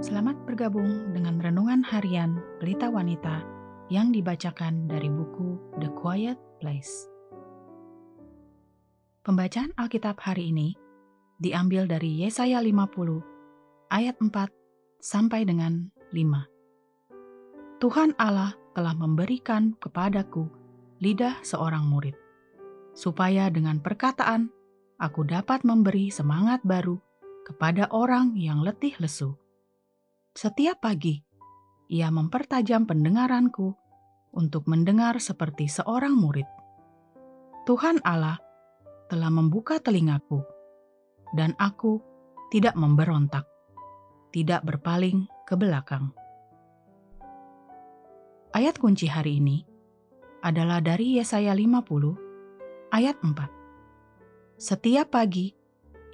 Selamat bergabung dengan renungan harian Pelita Wanita yang dibacakan dari buku The Quiet Place. Pembacaan Alkitab hari ini diambil dari Yesaya 50 ayat 4 sampai dengan 5. Tuhan Allah telah memberikan kepadaku lidah seorang murid, supaya dengan perkataan aku dapat memberi semangat baru kepada orang yang letih lesu setiap pagi, ia mempertajam pendengaranku untuk mendengar seperti seorang murid. Tuhan Allah telah membuka telingaku, dan aku tidak memberontak, tidak berpaling ke belakang. Ayat kunci hari ini adalah dari Yesaya 50 ayat 4. Setiap pagi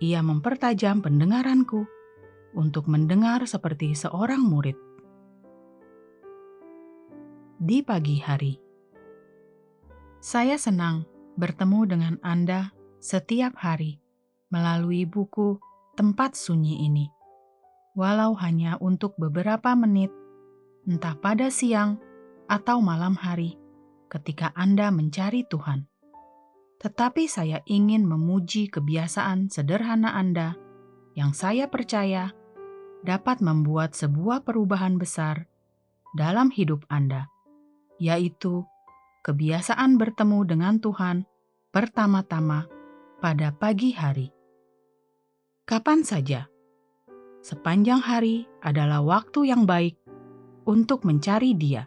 ia mempertajam pendengaranku untuk mendengar seperti seorang murid. Di pagi hari, saya senang bertemu dengan Anda setiap hari melalui buku Tempat Sunyi ini, walau hanya untuk beberapa menit, entah pada siang atau malam hari, ketika Anda mencari Tuhan. Tetapi saya ingin memuji kebiasaan sederhana Anda yang saya percaya dapat membuat sebuah perubahan besar dalam hidup Anda, yaitu kebiasaan bertemu dengan Tuhan pertama-tama pada pagi hari. Kapan saja, sepanjang hari adalah waktu yang baik untuk mencari Dia.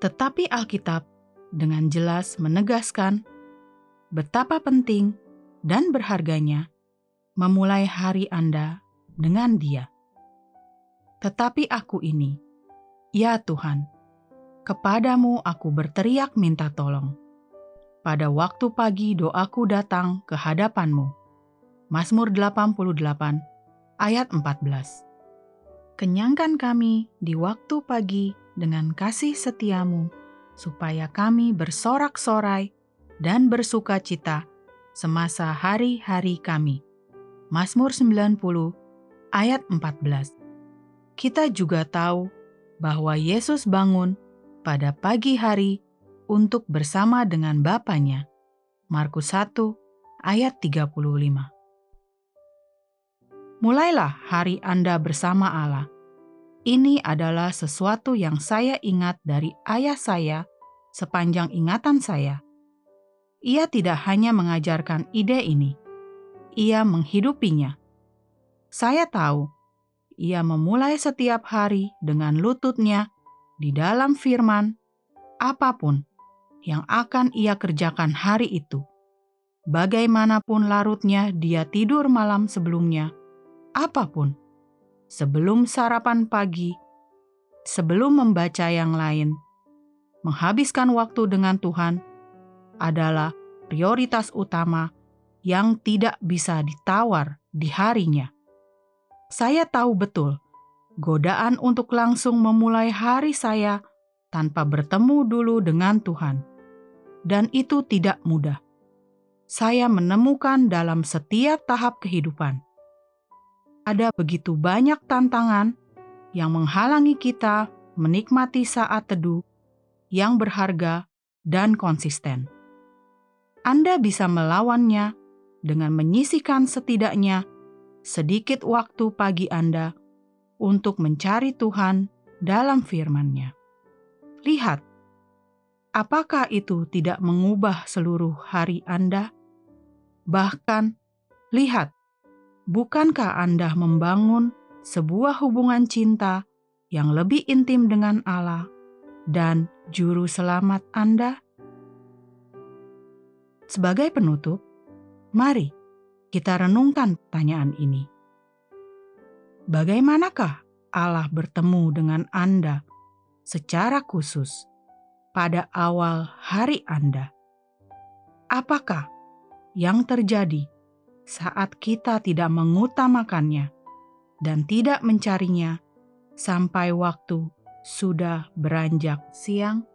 Tetapi Alkitab dengan jelas menegaskan betapa penting dan berharganya memulai hari Anda dengan Dia. Tetapi aku ini, ya Tuhan, kepadamu aku berteriak minta tolong. Pada waktu pagi doaku datang ke hadapanmu. Mazmur 88 ayat 14 Kenyangkan kami di waktu pagi dengan kasih setiamu, supaya kami bersorak-sorai dan bersuka cita semasa hari-hari kami. Mazmur 90 ayat 14 kita juga tahu bahwa Yesus bangun pada pagi hari untuk bersama dengan Bapaknya. Markus 1 ayat 35 Mulailah hari Anda bersama Allah. Ini adalah sesuatu yang saya ingat dari ayah saya sepanjang ingatan saya. Ia tidak hanya mengajarkan ide ini, ia menghidupinya. Saya tahu ia memulai setiap hari dengan lututnya di dalam firman, apa pun yang akan ia kerjakan hari itu. Bagaimanapun larutnya dia tidur malam sebelumnya, apa pun, sebelum sarapan pagi, sebelum membaca yang lain, menghabiskan waktu dengan Tuhan adalah prioritas utama yang tidak bisa ditawar di harinya. Saya tahu betul godaan untuk langsung memulai hari saya tanpa bertemu dulu dengan Tuhan, dan itu tidak mudah. Saya menemukan dalam setiap tahap kehidupan ada begitu banyak tantangan yang menghalangi kita menikmati saat teduh yang berharga dan konsisten. Anda bisa melawannya dengan menyisihkan setidaknya sedikit waktu pagi Anda untuk mencari Tuhan dalam firman-Nya. Lihat, apakah itu tidak mengubah seluruh hari Anda? Bahkan, lihat, bukankah Anda membangun sebuah hubungan cinta yang lebih intim dengan Allah dan Juru Selamat Anda? Sebagai penutup, mari kita renungkan pertanyaan ini. Bagaimanakah Allah bertemu dengan Anda secara khusus pada awal hari Anda? Apakah yang terjadi saat kita tidak mengutamakannya dan tidak mencarinya sampai waktu sudah beranjak siang?